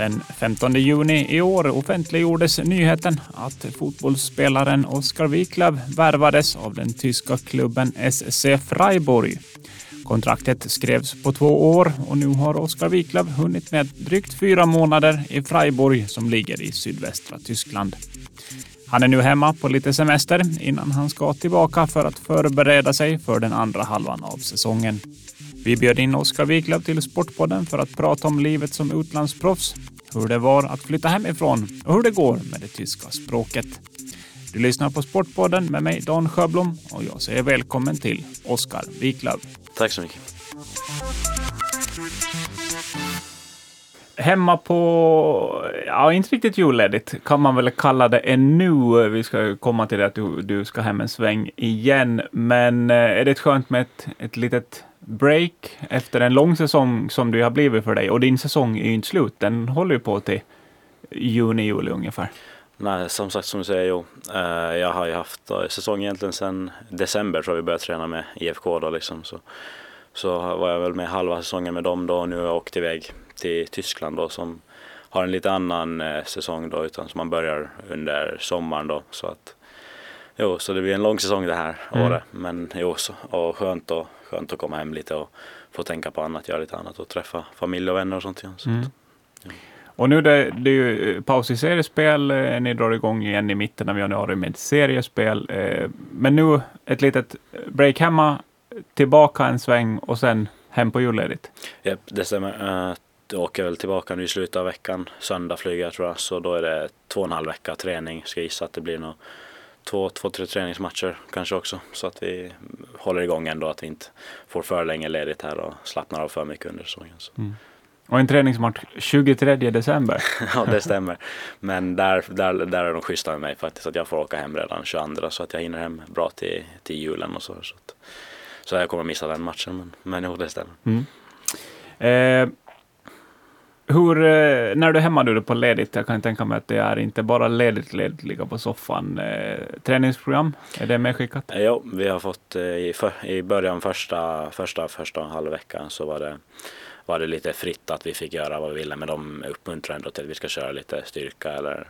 Den 15 juni i år offentliggjordes nyheten att fotbollsspelaren Oskar Wiklöf värvades av den tyska klubben SC Freiburg. Kontraktet skrevs på två år och nu har Oskar Wiklöf hunnit med drygt fyra månader i Freiburg som ligger i sydvästra Tyskland. Han är nu hemma på lite semester innan han ska tillbaka för att förbereda sig för den andra halvan av säsongen. Vi bjöd in Oskar Wiklöf till Sportpodden för att prata om livet som utlandsproffs, hur det var att flytta hemifrån och hur det går med det tyska språket. Du lyssnar på Sportpodden med mig Dan Sjöblom och jag säger välkommen till Oskar Wiklöf. Tack så mycket. Hemma på, ja inte riktigt julledigt kan man väl kalla det ännu. Vi ska komma till det att du, du ska hem en sväng igen. Men eh, är det skönt med ett, ett litet break efter en lång säsong som det har blivit för dig? Och din säsong är ju inte slut, den håller ju på till juni, juli ungefär. Nej, som sagt som du säger, jo. Eh, jag har ju haft eh, säsong egentligen sedan december tror jag vi började träna med IFK då liksom. Så, så var jag väl med halva säsongen med dem då och nu har jag åkt iväg till Tyskland då som har en lite annan uh, säsong då utan som man börjar under sommaren då. Så att, jo, så det blir en lång säsong det här mm. året. Men jo, så, och skönt, och, skönt att komma hem lite och få tänka på annat, göra lite annat och träffa familj och vänner och sånt igen. Så mm. ja. Och nu det, det är ju eh, paus i seriespel. Eh, ni drar igång igen i mitten av januari med seriespel. Eh, men nu ett litet break hemma, tillbaka en sväng och sen hem på julledigt. Ja, det stämmer. Åker väl tillbaka nu i slutet av veckan. Söndag flyger jag tror jag. Så då är det två och en halv vecka träning. Ska gissa att det blir nog två, två, tre träningsmatcher kanske också. Så att vi håller igång ändå. Att vi inte får för länge ledigt här och slappnar av för mycket under säsongen. Mm. Och en träningsmatch 23 december. ja, det stämmer. Men där, där, där är de schyssta med mig faktiskt. Att jag får åka hem redan 22 så att jag hinner hem bra till, till julen och så. Så, att, så jag kommer missa den matchen. Men, men jo, det stämmer. Mm. Eh, hur, eh, när du är hemma nu på ledigt, jag kan tänka mig att det är inte bara ledigt, ledigt ligga på soffan. Eh, träningsprogram, är det medskickat? Eh, jo, vi har fått eh, i, för, i början första, första, första halvveckan så var det var det lite fritt att vi fick göra vad vi ville men de uppmuntrar ändå till att vi ska köra lite styrka eller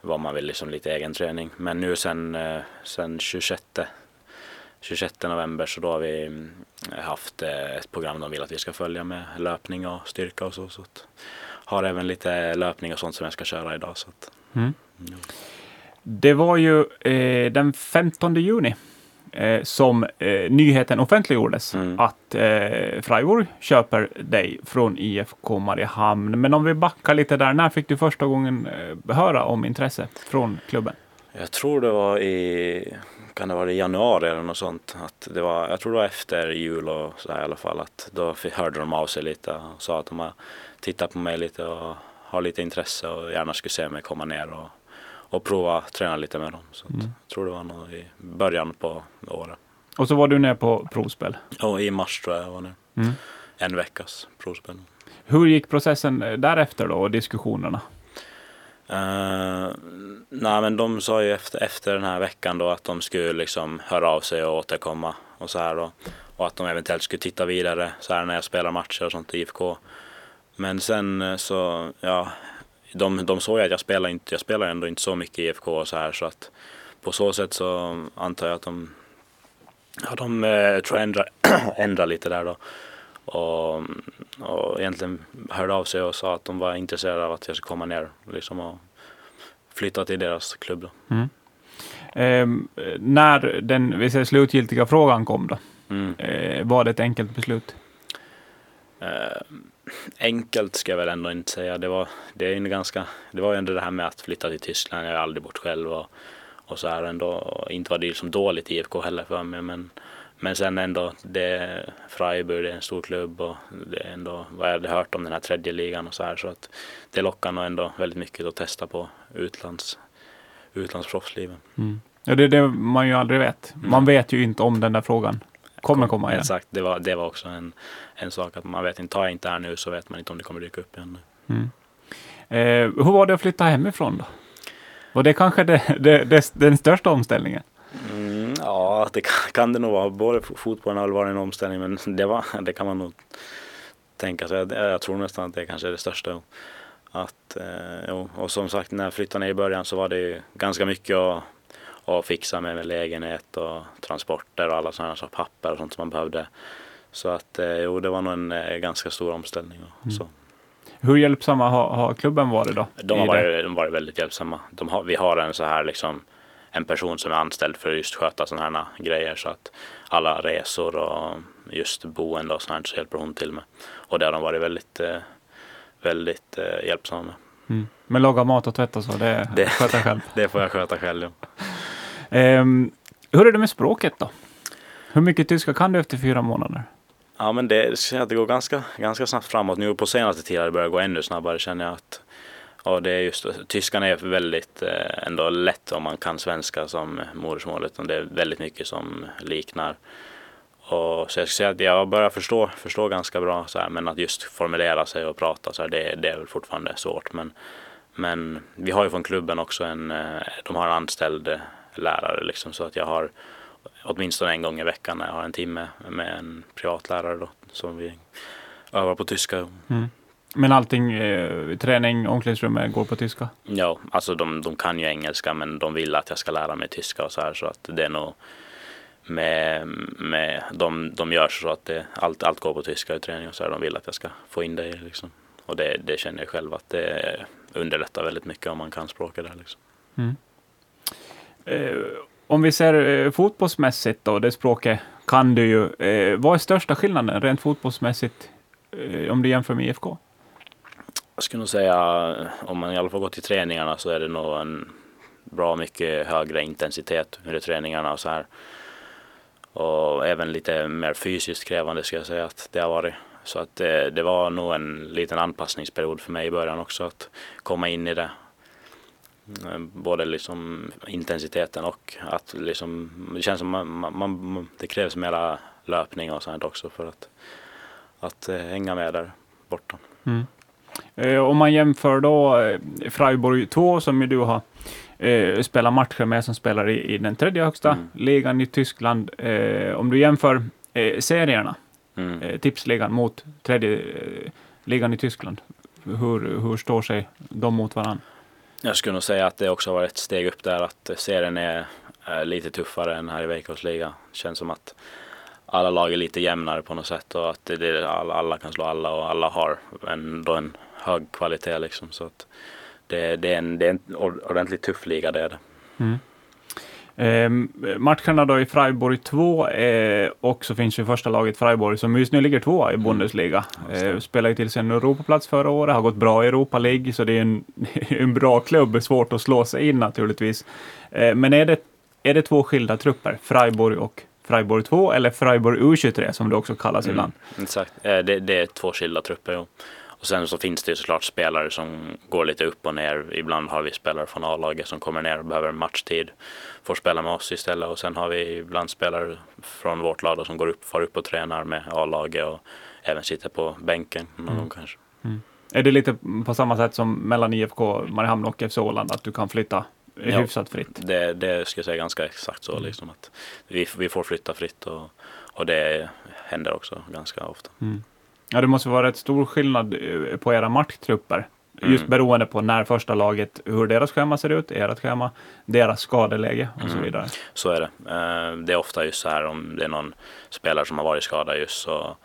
vad man vill, liksom lite egen träning. Men nu sen, sen 26, 26 november så då har vi mm, haft eh, ett program de vill att vi ska följa med löpning och styrka och så. så har även lite löpning och sånt som jag ska köra idag. Så att, mm. Ja. Det var ju eh, den 15 juni eh, som eh, nyheten offentliggjordes mm. att eh, Freiburg köper dig från IFK Mariehamn. Men om vi backar lite där, när fick du första gången eh, höra om intresse från klubben? Jag tror det var i, kan det vara i januari eller något sånt. Att det var, jag tror det var efter jul och så här i alla fall. Att då hörde de av sig lite och sa att de har tittat på mig lite och har lite intresse och gärna skulle se mig komma ner och och prova träna lite med dem. Så mm. Jag tror det var nog i början på året. Och så var du ner på provspel? Ja, i mars tror jag jag var ner. Mm. En veckas provspel. Hur gick processen därefter då och diskussionerna? Uh, nej men de sa ju efter, efter den här veckan då att de skulle liksom höra av sig och återkomma och så här då. Och att de eventuellt skulle titta vidare så här när jag spelar matcher och sånt i IFK. Men sen eh, så, ja, de, de såg att jag spelar inte, jag spelar ändå inte så mycket i IFK och så här så att på så sätt så antar jag att de, ja de eh, tror jag ändrar, ändrar lite där då. Och, och egentligen hörde av sig och sa att de var intresserade av att jag skulle komma ner liksom och flytta till deras klubb. Mm. Eh, när den vi säger, slutgiltiga frågan kom då, mm. eh, var det ett enkelt beslut? Eh, enkelt ska jag väl ändå inte säga. Det var, det är ganska, det var ju ändå det här med att flytta till Tyskland. Jag har aldrig bott själv och, och så här ändå. Och inte var det liksom dåligt IFK heller för mig. Men, men sen ändå, det Freiburg, det är en stor klubb och det är ändå vad jag hade hört om den här tredje ligan och så här. Så att det lockar nog ändå väldigt mycket att testa på utlands, utlandsproffslivet. Mm. Ja, det är det man ju aldrig vet. Man mm. vet ju inte om den där frågan kommer komma igen. Exakt, det var, det var också en, en sak att man vet inte, tar jag inte här nu så vet man inte om det kommer dyka upp igen. Mm. Eh, hur var det att flytta hemifrån då? Var det kanske det, det, det, den största omställningen? Ja, det kan, kan, det nog vara. Både fotbollen har varit en omställning, men det, var, det kan man nog tänka sig. Jag, jag tror nästan att det kanske är det största. att eh, och som sagt när jag flyttade ner i början så var det ju ganska mycket att, att fixa med, med lägenhet och transporter och alla sådana saker, papper och sånt som man behövde. Så att eh, jo, det var nog en eh, ganska stor omställning. Och, Mm. så. Hur hjälpsamma har, har klubben varit då? De har varit, de varit väldigt hjälpsamma. Har, vi har en så här liksom en person som är anställd för att just sköta sådana här grejer så att alla resor och just boende och sånt så hjälper hon till med. Och det har de varit väldigt, eh, väldigt eh, hjälpsamma med. Mm. Men laga mat och tvätt och så, det, Det- sköter jag själv. Det får jag sköta själv. Ja. Ehm, hur är det med språket då? Hur mycket tyska kan du efter fyra månader? Ja men det, det går ganska, ganska snabbt framåt. Nu på senaste tiden har det börjat gå ännu snabbare känner jag att och det är just, tyskan är väldigt eh, ändå lätt om man kan svenska som modersmål utan det är väldigt mycket som liknar. Och så jag skulle säga att jag börjar förstå, förstå ganska bra så här, men att just formulera sig och prata så här, det, det är väl fortfarande svårt. Men, men vi har ju från klubben också en, eh, de har en anställd lärare liksom så att jag har åtminstone en gång i veckan när jag har en timme med en privatlärare då som vi övar på tyska. Mm. Men allting, eh, träning, omklädningsrummet går på tyska? Ja, alltså de, de kan ju engelska men de vill att jag ska lära mig tyska och så här så att det är nog med, med de, de gör så att det, allt, allt går på tyska i träning och så här. De vill att jag ska få in det i liksom. Och det, det känner jag själv att det underlättar väldigt mycket om man kan språket där liksom. Eh, om vi ser eh, fotbollsmässigt då, det språket kan du ju. Eh, vad är största skillnaden rent fotbollsmässigt eh, om du jämför med IFK? Jag skulle nog säga om man i alla fall går till träningarna så är det nog en bra mycket högre intensitet under träningarna och så här. Och även lite mer fysiskt krävande ska jag säga att det har varit. Så att det, det var nog en liten anpassningsperiod för mig i början också att komma in i det. Mm, både liksom intensiteten och att liksom, det känns som man, man, man, det krävs mera löpning och sånt också för att, att eh, hänga med där borta. Mm om man jämför då eh, Freiburg 2 som ju du har eh, spelat matcher med som spelar i, i den tredje högsta Mm. ligan i Tyskland. Eh, om du jämför eh, serierna, Mm. eh, tipsligan mot tredje eh, ligan i Tyskland. Hur, hur står sig de mot varandra? Jag skulle nog säga att det också var ett steg upp där att serien är eh, lite tuffare än här i Veikkausliga. Känns som att alla lag är lite jämnare på något sätt och att det, det, alla, alla kan slå alla och alla har ändå en hög kvalitet liksom. Så att det, det, är en, det är en ordentligt tuff liga det är det. Eh, matcherna då i Freiburg 2 eh, och så finns ju första laget Freiburg som just nu ligger tvåa i Bundesliga. Eh, spelar ju till sig en Europaplats förra året, har gått bra i Europa League, så det är en, en bra klubb. Svårt att slå sig in naturligtvis. Eh, men är det, är det två skilda trupper, Freiburg och Freiburg 2 eller Freiburg U23 som det också kallas ibland? Exakt, Eh, det, det är två skilda trupper. Jo. Och sen så finns det ju såklart spelare som går lite upp och ner. Ibland har vi spelare från A-laget som kommer ner och behöver matchtid. Får spela med oss istället. Och sen har vi ibland spelare från vårt lag som går upp, far upp och tränar med A-laget och även sitter på bänken någon gång kanske. Är det lite på samma sätt som mellan IFK Mariehamn och FC Åland, att du kan flytta Ja. hyfsat fritt? Det, det ska jag säga ganska exakt så liksom att vi, vi får flytta fritt och, och det händer också ganska ofta. Ja, det måste vara rätt stor skillnad eh, på era matchtrupper. Just Mm. beroende på när första laget, hur deras schema ser ut, ert schema, deras skadeläge och så Mm. vidare. Så är det. Eh, Det är ofta just så här om det är någon spelare som har varit skadad just så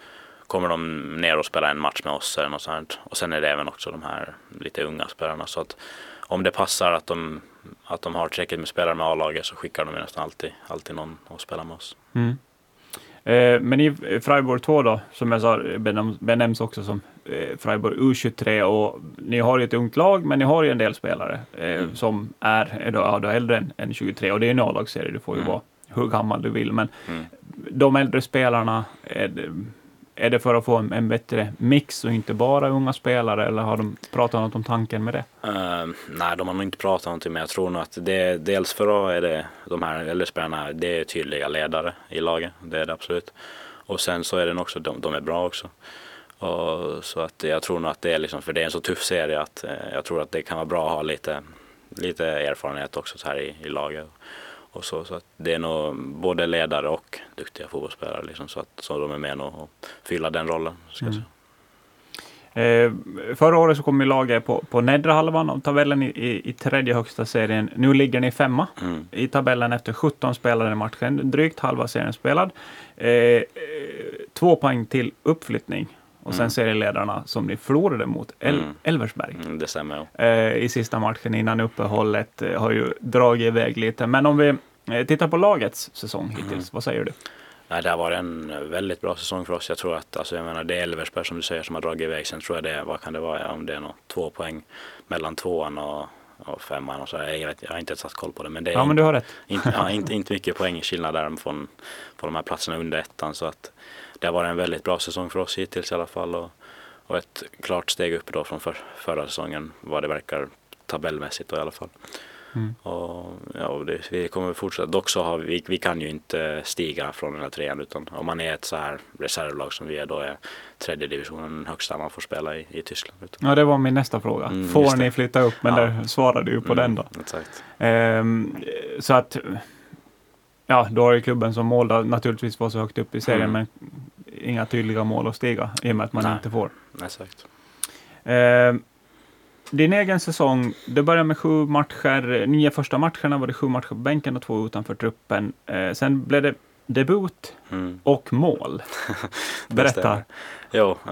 kommer de ner och spelar en match med oss eller något sånt. Och sen är det även också de här lite unga spelarna. Så att om det passar att de, att de har tillräckligt med spelare med A-laget så skickar de nästan alltid, alltid någon och spelar med oss. Mm. Eh, men i Freiburg 2 då, som jag sa, benämns, också som eh, Freiburg U23 och ni har ju ett ungt lag, men ni har ju en del spelare eh, Mm. som är, är då, ja, då äldre än, än 23 och det är en A-lagsserie, du får ju Mm. vara hur gammal du vill, men Mm. de äldre spelarna, är det, för att få en, en bättre mix och inte bara unga spelare, eller har de pratat något om tanken med det? Uh, nej, de har nog inte pratat någonting men jag tror nog att det dels för att är det de här äldre spelarna, det är tydliga ledare i laget. Det är det absolut. Och sen så är det nog också, de, de är bra också. Och, så att jag tror nog att det är liksom, för det är en så tuff serie att eh, jag tror att det kan vara bra att ha lite, lite erfarenhet också så här i, i laget. Och så, så att det är nog både ledare och duktiga fotbollsspelare liksom, så att så de är med och, och fylla den rollen. Ska Mm. Eh, förra året så kom ju laget på, på nedre halvan av tabellen i, i, i tredje högsta serien. Nu ligger ni femma Mm. i tabellen efter 17 spelade matchen. Drygt halva serien spelad. Eh, eh, två poäng till uppflyttning. Och sen Mm. serieledarna som ni förlorade mot, El- Mm. Elversberg. Mm, det stämmer. Ja. eh, i sista matchen innan uppehållet eh, har ju dragit iväg lite. Men om vi eh, tittar på lagets säsong hittills, Mm. vad säger du? Nej, det har varit en väldigt bra säsong för oss. Jag tror att, alltså jag menar det är Elversberg som du säger som har dragit iväg. Sen tror jag det vad kan det vara, om det är något, två poäng mellan tvåan och, och femman och så. Jag, vet, jag har inte satt koll på det. Men det är Ja, men du har rätt. inte, ja, inte, inte mycket poängskillnad där från, från de här platserna under ettan. Så att det har varit en väldigt bra säsong för oss hittills i alla fall. Och, och ett klart steg upp då från för, förra säsongen vad det verkar tabellmässigt då i alla fall. Mm. Och, ja, och det, vi kommer fortsätta. Dock så har vi, vi kan ju inte stiga från den här trean utan om man är ett så här reservlag som vi är då är tredje divisionen den högsta man får spela i, i Tyskland. Utan, Ja, det var min nästa fråga. Mm, Får ni flytta upp? Men Ja. där svarade du på den då. Mm, Exakt. Ehm, så att, ja, då har ju klubben som mål då, naturligtvis vara så högt upp i serien, Mm. men inga tydliga mål att stiga i och med att man Nej. inte får. Exakt. Ehm, din egen säsong, det började med sju matcher. Nio första matcherna var det sju matcher på bänken och två utanför truppen. Eh, sen blev det debut Mm. och mål. Berätta. Jo, eh,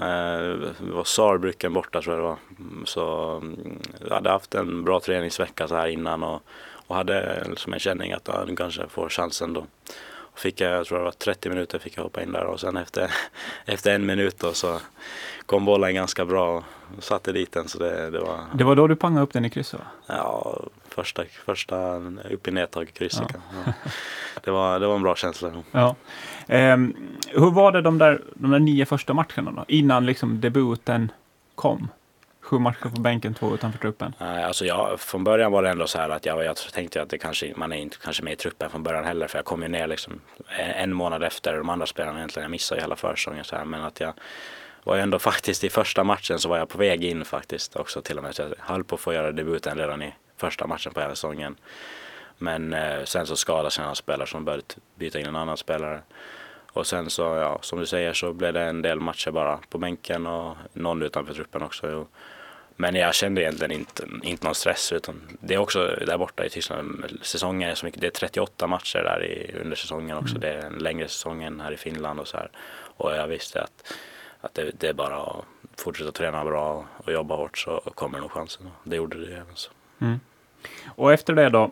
det var Saarbrücken borta tror jag det var. Så mm, jag hade haft en bra träningsvecka så här innan och, och hade liksom en känning att jag kanske får chansen då. Och fick jag, jag tror det var 30 minuter fick jag hoppa in där och sen efter, efter en minut då så kom bollen ganska bra och satte dit den så det, det var Det var då du pangade upp den i krysset ja, första, första upp i nedtag krysset. Ja. Det, var, det var en bra känsla. Ja. Ehm, hur var det de där, de där nio första matcherna då? Innan liksom debuten kom? Sju matcher på bänken, två utanför truppen. Nej, Alltså jag, från början var det ändå så här att jag, jag tänkte att det kanske, man är inte kanske med i truppen från början heller för jag kom ju ner liksom en, en månad efter de andra spelarna egentligen. Jag missade ju hela försäsongen så här men att jag var ju ändå faktiskt i första matchen så var jag på väg in faktiskt också till och med. Så jag höll på att få göra debuten redan i första matchen på hela säsongen. Men eh, sen så skadades en annan spelare som började byta in en annan spelare. Och sen så, ja, som du säger så blev det en del matcher bara på bänken och någon utanför truppen också. Men jag kände egentligen inte, inte någon stress utan det är också där borta i Tyskland, säsongen är så mycket, det är 38 matcher där i, under säsongen också. Det är en längre säsong än här i Finland och så här. Och jag visste att, att det, det är bara att fortsätta träna bra och jobba hårt så kommer nog chansen. Det gjorde det även så. Och efter det då,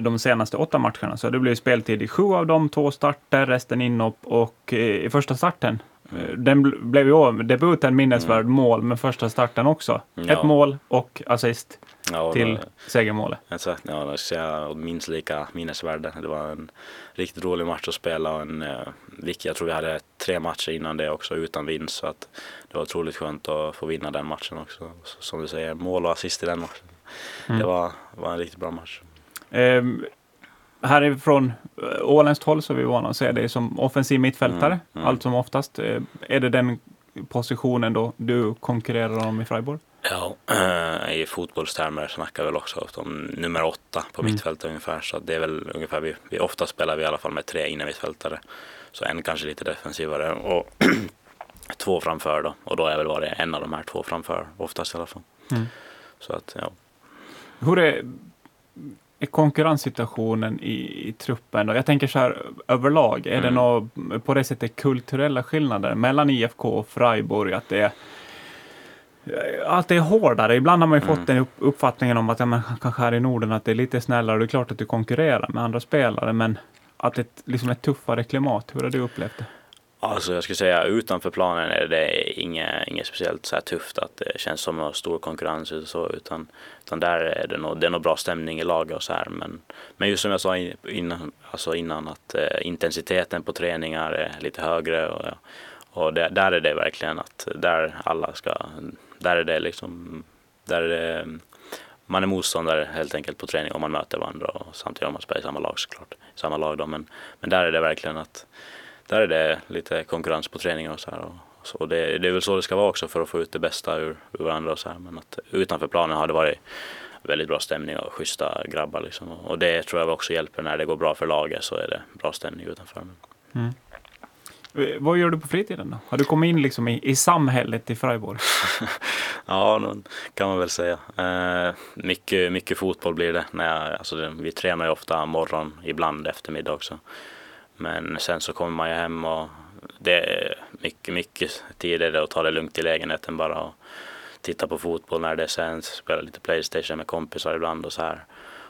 de senaste åtta matcherna, så det blev speltid i sju av dem, två starter, resten inhopp och eh, i första starten, eh, den bl- blev ju debuten minnesvärd mål, men första starten också. Ja. Ett mål och assist Ja, och till segermålet. Exakt, ja, det jag minst lika minnesvärde. Det var en riktigt rolig match att spela och en, eh, vilk- jag tror vi hade tre matcher innan det också utan vinst så att det var otroligt skönt att få vinna den matchen också. Så, som du säger, mål och assist i den matchen. Mm. Det var, var en riktigt bra match. Eh, härifrån åländskt håll så är vi vana att se dig som offensiv mittfältare, Mm, mm. allt som oftast. Eh, är det den positionen då du konkurrerar om i Freiburg? Ja, eh, i fotbollstermer snackar vi väl också om nummer åtta på Mm. mittfältet ungefär. Så det är väl ungefär, vi, vi ofta spelar vi i alla fall med tre inne mittfältare. Så en kanske lite defensivare och två framför då. Och då är väl varit en av de här två framför, oftast i alla fall. Mm. Så att ja. Hur är, är konkurrenssituationen i, i truppen? Då? Jag tänker så här överlag, är det Mm. något på det sättet kulturella skillnader mellan IFK och Freiburg? Att det är, det är hårdare. Ibland har man ju Mm. fått den upp, uppfattningen om att ja, men, kanske här i Norden att det är lite snällare. Det är klart att du konkurrerar med andra spelare, men att det liksom är ett tuffare klimat. Hur har du upplevt det? Alltså jag skulle säga utanför planen är det inget, inget speciellt så här tufft att det känns som någon stor konkurrens och så utan, utan där är det nog, det är nog bra stämning i laget och så här men, men just som jag sa innan, alltså innan att eh, intensiteten på träningar är lite högre och, och det, där är det verkligen att där alla ska, där är det liksom, där är det, man är motståndare helt enkelt på träning om man möter varandra och samtidigt om man spelar i samma lag såklart, i samma lag då men, men där är det verkligen att där är det lite konkurrens på träningar och så här. Och så det, det är väl så det ska vara också för att få ut det bästa ur, ur varandra och så här. Men att utanför planen har det varit väldigt bra stämning och schyssta grabbar liksom. Och det tror jag också hjälper när det går bra för laget så är det bra stämning utanför. Mm. Vad gör du på fritiden då? Har du kommit in liksom i, i samhället i Freiburg? Ja, nog kan man väl säga. Eh, mycket, mycket fotboll blir det. När jag, alltså det, vi tränar ju ofta morgon, ibland eftermiddag också. Men sen så kommer man ju hem och det är mycket, mycket tidigare att ta det lugnt i lägenheten bara och titta på fotboll när det sänds, spela lite Playstation med kompisar ibland och så här.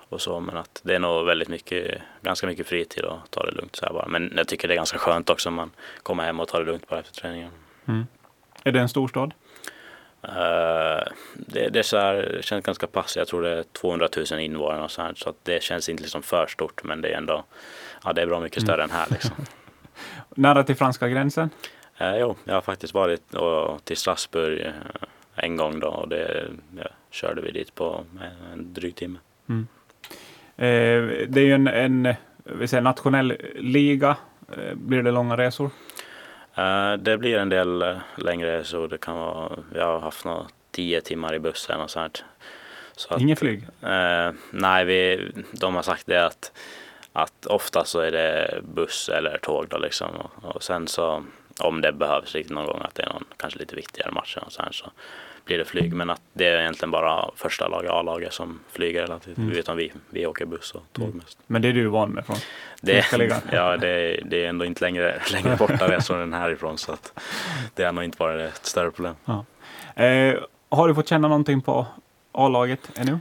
Och så, men att det är nog väldigt mycket, ganska mycket fritid och ta det lugnt så här bara. Men jag tycker det är ganska skönt också om man kommer hem och tar det lugnt bara efter träningen. Mm. Är det en storstad? Eh, det, det, är så här, det känns ganska passivt. Jag tror det är 200 000 invånare och så här, så att det känns inte liksom för stort men det är ändå ja, det är bra mycket större än här liksom. Nära till franska gränsen? Eh, jo, jag har faktiskt varit och, till Strasbourg eh, en gång då och det ja, körde vi dit på en dryg timme. Eh, det är ju en, en vi säger nationell liga. Eh, blir det långa resor? Eh, det blir en del eh, längre så det kan vara, jag har haft några tio timmar i bussen och sånt. Så Inget flyg? Eh, nej, vi, de har sagt det att, att ofta så är det buss eller tåg då liksom. Och, och sen så om det behövs riktigt någon gång att det är någon kanske lite viktigare match och sen så blir det flyg. Men att det är egentligen bara första laget, A-laget som flyger hela tiden. Mm. Utan vi, vi åker buss och tåg Mm. mest. Men det är du van med från Det, ja, det, det är ändå inte längre, längre borta resor än härifrån så att det har nog inte varit ett större problem. Eh, har du fått känna någonting på A-laget ännu?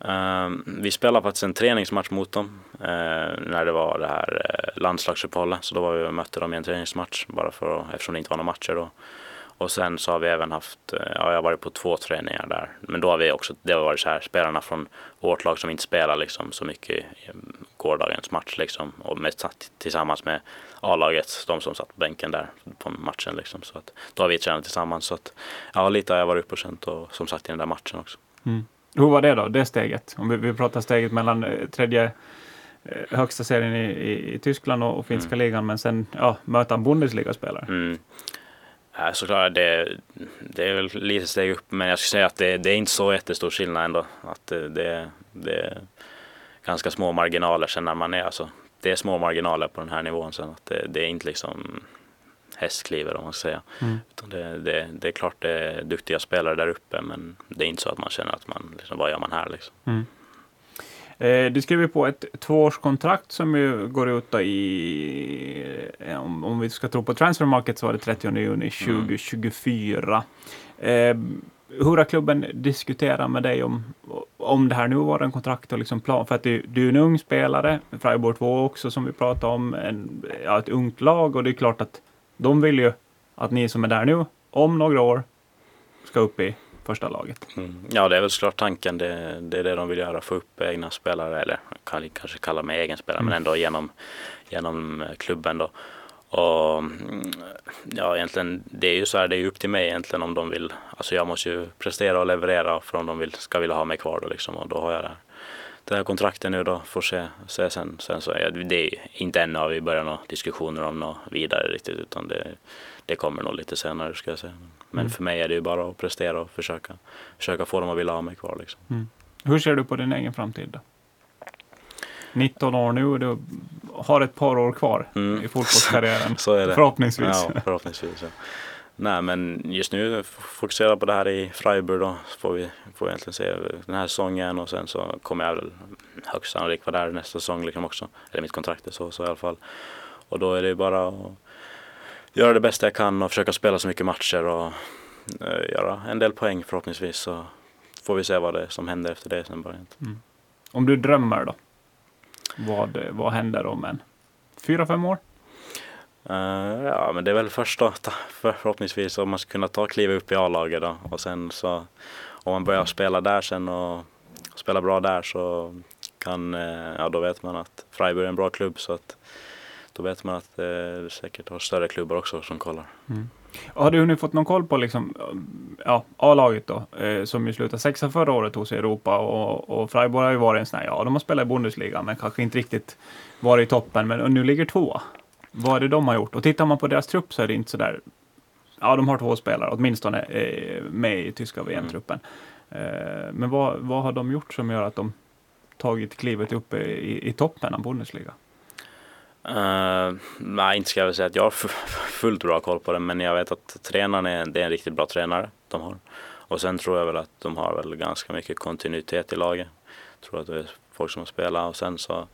Ehm, vi spelade faktiskt en träningsmatch mot dem eh, när det var det här uh, landslagsuppehållet. Så då var vi och mötte dem i en träningsmatch bara för att, eftersom det inte var några matcher då. Och sen så har vi även haft, eh, ja jag har varit på två träningar där. Men då har vi också, det har varit så här spelarna från vårt lag som inte spelar liksom så mycket i gårdagens match liksom. Och med, tillsammans med A-laget, de som satt på bänken där på matchen liksom. Så att då har vi tränat tillsammans. Så att ja, lite har jag varit uppe och känt och som sagt i den där matchen också. Mm. Hur var det då, det steget? Om vi, vi pratar steget mellan eh, tredje eh, högsta serien i, i, i Tyskland och, och finska ligan, men sen ja, möta en Bundesliga-spelare. Mm. Såklart, det, det är väl lite steg upp, men jag skulle säga att det, det är inte så jättestor skillnad ändå. Att det, det, det är ganska små marginaler sen när man är, alltså, det är små marginaler på den här nivån sen. Att det, det är inte liksom hästkliver om man ska säga. Mm. Det, det, det är klart det är duktiga spelare där uppe, men det är inte så att man känner att man, liksom, vad gör man här liksom? Mm. Eh, du skriver på ett tvåårskontrakt som ju går ut i, eh, om, om vi ska tro på Transfer Market så var det 30 juni 2024. Eh, hur har klubben diskuterat med dig om, om det här nuvarande kontraktet och liksom plan? För att du, du är en ung spelare, Freiburg 2 också som vi pratade om, en, ja, ett ungt lag och det är klart att de vill ju att ni som är där nu, om några år, ska upp i första laget. Mm. Ja, det är väl såklart tanken. Det, det är det de vill göra, få upp egna spelare, eller kan kanske kalla mig egen spelare, men ändå genom, genom eh, klubben då. Och mm, ja, egentligen, det är ju så här, det är upp till mig egentligen om de vill, alltså jag måste ju prestera och leverera för om de vill, ska vilja ha mig kvar då liksom och då har jag det här, det här kontraktet nu då, får se, se sen. Sen så är det är inte ännu har vi börjat några diskussioner om något vidare riktigt utan det, det kommer nog lite senare ska jag säga. Men Mm. för mig är det ju bara att prestera och försöka, försöka få dem att vilja ha mig kvar liksom. Hur ser du på din egen framtid då? 19 år nu och du har ett par år kvar Mm. i fotbollskarriären. Så är det. Förhoppningsvis. Ja, förhoppningsvis. Ja. Nej, men just nu fokuserar jag på det här i Freiburg då. Så får vi får egentligen se den här säsongen och sen så kommer jag väl högst sannolikt vara där nästa säsong liksom också. Eller mitt kontrakt är så, så i alla fall. Och då är det bara att göra det bästa jag kan och försöka spela så mycket matcher och eh, göra en del poäng förhoppningsvis. Så får vi se vad det är som händer efter det sen bara. Mm. Om du drömmer då? Vad, vad händer om en fyra, fem år? Eh, ja, men det är väl först då, förhoppningsvis om man ska kunna ta kliva upp i A-laget då och sen så om man börjar spela där sen och spela bra där så kan, eh, ja då vet man att Freiburg är en bra klubb så att då vet man att eh, det säkert har större klubbar också som kollar. Mm. Har du nu fått någon koll på liksom, ja, A-laget då, eh, som ju slutade sexa förra året hos Europa och, och Freiburg har ju varit en sån här, ja de har spelat i Bundesliga men kanske inte riktigt varit i toppen men nu ligger tvåa. Vad är det de har gjort? Och tittar man på deras trupp så är det inte så där, ja de har två spelare åtminstone eh, med i tyska VM-truppen. Eh, men vad, vad har de gjort som gör att de tagit klivet upp i, i toppen av Bundesliga? Uh, nej, inte ska jag väl säga att jag har fullt bra koll på det, men jag vet att tränaren är, det är en riktigt bra tränare de har. Och sen tror jag väl att de har väl ganska mycket kontinuitet i laget. Jag tror att det är folk som spelar och sen så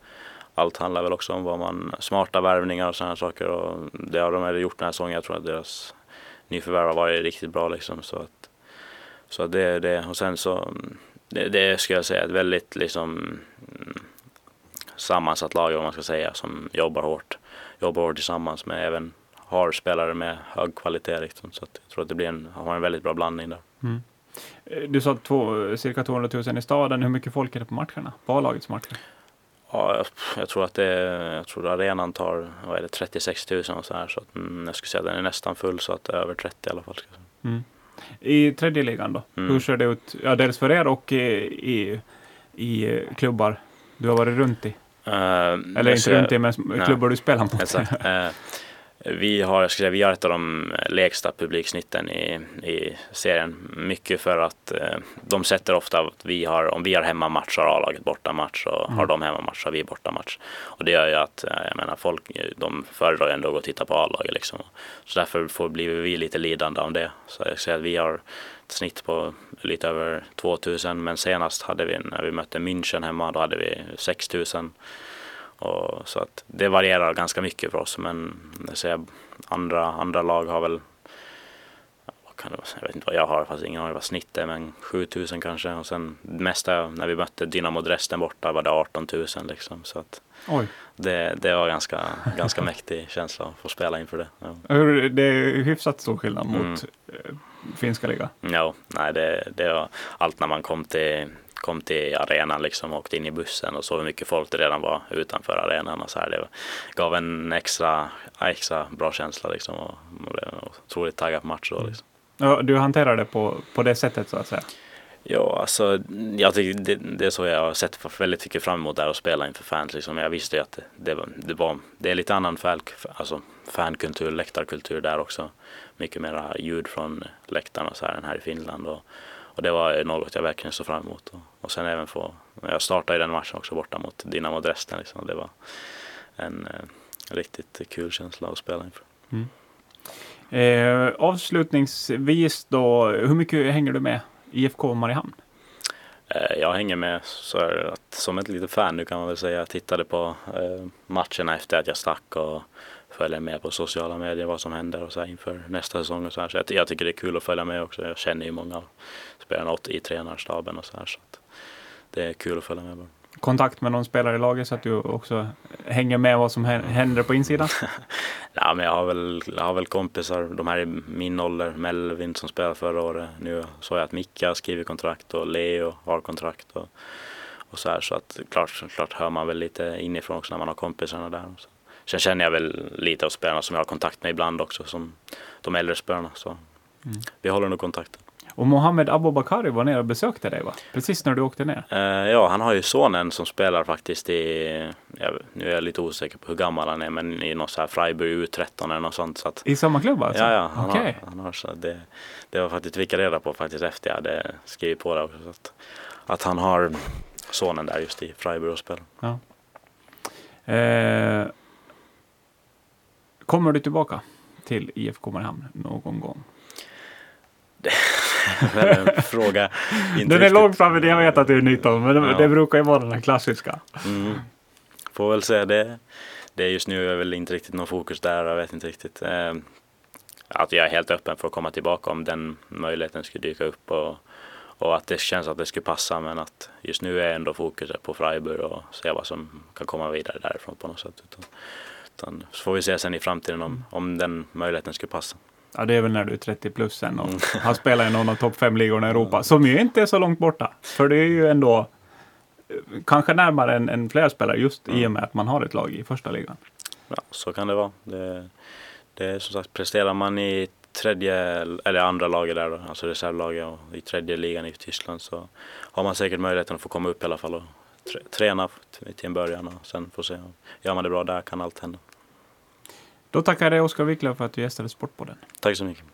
allt handlar väl också om vad man, smarta värvningar och sådana saker och det har de gjort den här säsongen. Jag tror att deras nyförvärv har varit riktigt bra liksom. Så att, så det är det. Och sen så, det, det ska jag säga ett väldigt liksom mm, sammansatt lag om man ska säga som jobbar hårt. Jobbar hårt tillsammans med även har spelare med hög kvalitet liksom. Så att jag tror att det blir en, har en väldigt bra blandning där. Mm. Du sa två, cirka 200 000 i staden. Hur mycket folk är det på matcherna? På A-lagets matcher? Ja, jag, tror att det jag tror arenan tar vad är det, 36 000 och så här. Så att, mm, jag skulle säga att den är nästan full så att det är över 30 i alla fall. Mm. I tredje ligan då? Mm. Hur ser det ut? Ja, dels för er och i, i, i klubbar du har varit runt i? Uh, Eller inte runt i, men klubbar du spelar mot? Exakt. Uh, vi har, jag säga, vi har ett av de lägsta publiksnitten i, i serien. Mycket för att eh, de sätter ofta att vi har, om vi har hemmamatch har A-laget bortamatch och mm. har de hemmamatch har vi bortamatch. Och det gör ju att, eh, jag menar, folk de föredrar ändå att gå och titta på A-laget liksom. Så därför får, blir vi lite lidande av det. Så jag säger att vi har ett snitt på lite över 2000 men senast hade vi, när vi mötte München hemma, då hade vi 6000. Och så att det varierar ganska mycket för oss men jag andra, andra lag har väl kan det vara? jag vet inte vad jag har, fast ingen aning vad snittet är men 7000 kanske och sen mesta när vi mötte Dynamo Dresden borta var det 18 000 liksom så att Oj. Det, det var ganska, ganska mäktig känsla att få spela inför det. Ja. Det är hyfsat stor skillnad mot mm. Eh, finska ligan. Ja, nej det, det var allt när man kom till kom till arenan liksom och åkte in i bussen och såg hur mycket folk det redan var utanför arenan och så här. Det gav en extra, extra bra känsla liksom och man blev otroligt taggad på match då mm. liksom. Ja, du hanterar det på, på det sättet så att säga? Ja, alltså jag tycker det, det är så jag har sett väldigt mycket fram emot där att spela inför fans. Liksom. Jag visste ju att det, det, det, var, det är lite annan fan, alltså, fankultur, läktarkultur där också. Mycket mera ljud från läktarna så här än här i Finland. Och, och det var något jag verkligen såg fram emot. Och, sen även få, jag startade i den matchen också borta mot Dynamo Dresden. Liksom. Det var en eh, riktigt kul känsla att spela inför. Mm. Eh, avslutningsvis då, hur mycket hänger du med IFK Mariehamn? Eh, jag hänger med så att, som ett litet fan nu kan man väl säga. Jag tittade på eh, matcherna efter att jag stack och följer med på sociala medier vad som händer och så här inför nästa säsong och så här. Så jag, jag, tycker det är kul att följa med också. Jag känner ju många av spelarna i tränarstaben och så här så det är kul att följa med. Bara. Kontakt med någon spelare i laget så att du också hänger med vad som händer på insidan? ja, men jag har väl, jag har väl kompisar, de här i min ålder, Melvin som spelade förra året. Nu såg jag att Micke har skrivit kontrakt och Leo har kontrakt. Och, och så här, så att klart, klart hör man väl lite inifrån också när man har kompisarna där. Så. Sen känner jag väl lite av spelarna som jag har kontakt med ibland också, som de äldre spelarna. Så mm. vi håller nog kontakten. Och Mohammed Abubakari var nere och besökte dig va? Precis när du åkte ner? Uh, ja, han har ju sonen som spelar faktiskt i, jag, nu är jag lite osäker på hur gammal han är, men i något så här Freiburg U13 eller något sånt. Så att, I samma klubb alltså? Ja, ja. Han okay. har, han har, så det, det var faktiskt, fick jag reda på faktiskt efter jag hade skrivit på det också. Så att, att han har sonen där just i Freiburg och spelar. Ja. Eh, Kommer du tillbaka till IFK Mariehamn någon gång? en fråga. den är långt framme, jag vet att du är 19, men ja. det brukar ju vara den här klassiska. Mm. Får väl säga det. Det är just nu är väl inte riktigt någon fokus där, jag vet inte riktigt. Eh, att jag är helt öppen för att komma tillbaka om den möjligheten skulle dyka upp och, och att det känns att det skulle passa men att just nu är ändå fokuset på Freiburg och se vad som kan komma vidare därifrån på något sätt. Utan, utan så får vi se sen i framtiden om, om den möjligheten skulle passa. Ja, det är väl när du är 30 plus sen och mm. har spelat i någon av topp fem ligorna i Europa, som ju inte är så långt borta. För det är ju ändå eh, kanske närmare än, än fler spelare just mm. i och med att man har ett lag i första ligan. Ja, så kan det vara. Det, det är som sagt, presterar man i tredje eller andra laget där då, alltså reservlaget och i tredje ligan i Tyskland så har man säkert möjligheten att få komma upp i alla fall och träna till en början och sen får se. Gör man det bra där kan allt hända. Då tackar jag dig Oskar Wiklöf för att du gästade Sportpodden. Tack så mycket.